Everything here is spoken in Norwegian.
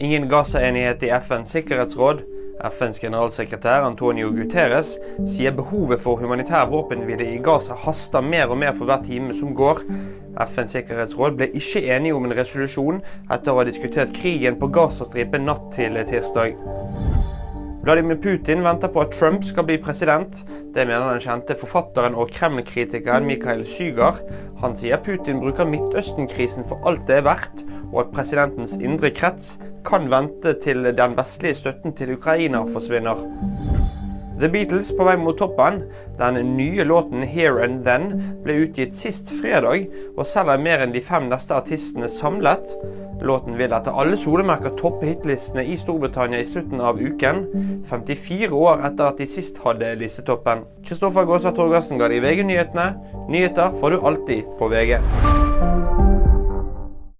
Ingen Gaza-enighet i FNs sikkerhetsråd. FNs generalsekretær Antonio Guterres sier behovet for humanitær våpenhvile i Gaza haster mer og mer for hver time som går. FNs sikkerhetsråd ble ikke enige om en resolusjon etter å ha diskutert krigen på Gazastripen natt til tirsdag. Vladimir Putin venter på at Trump skal bli president. Det mener den kjente forfatteren og Kreml-kritikeren Mikhail Zygar. Han sier Putin bruker Midtøsten-krisen for alt det er verdt, og at presidentens indre krets kan vente til den vestlige støtten til Ukraina forsvinner. The Beatles på vei mot toppen. Den nye låten 'Here and Then' ble utgitt sist fredag, og selger mer enn de fem neste artistene samlet. Låten vil etter alle solemerker toppe hitlistene i Storbritannia i slutten av uken, 54 år etter at de sist hadde listetoppen. Kristoffer Gåsa Torgersen ga de VG-nyhetene. Nyheter får du alltid på VG.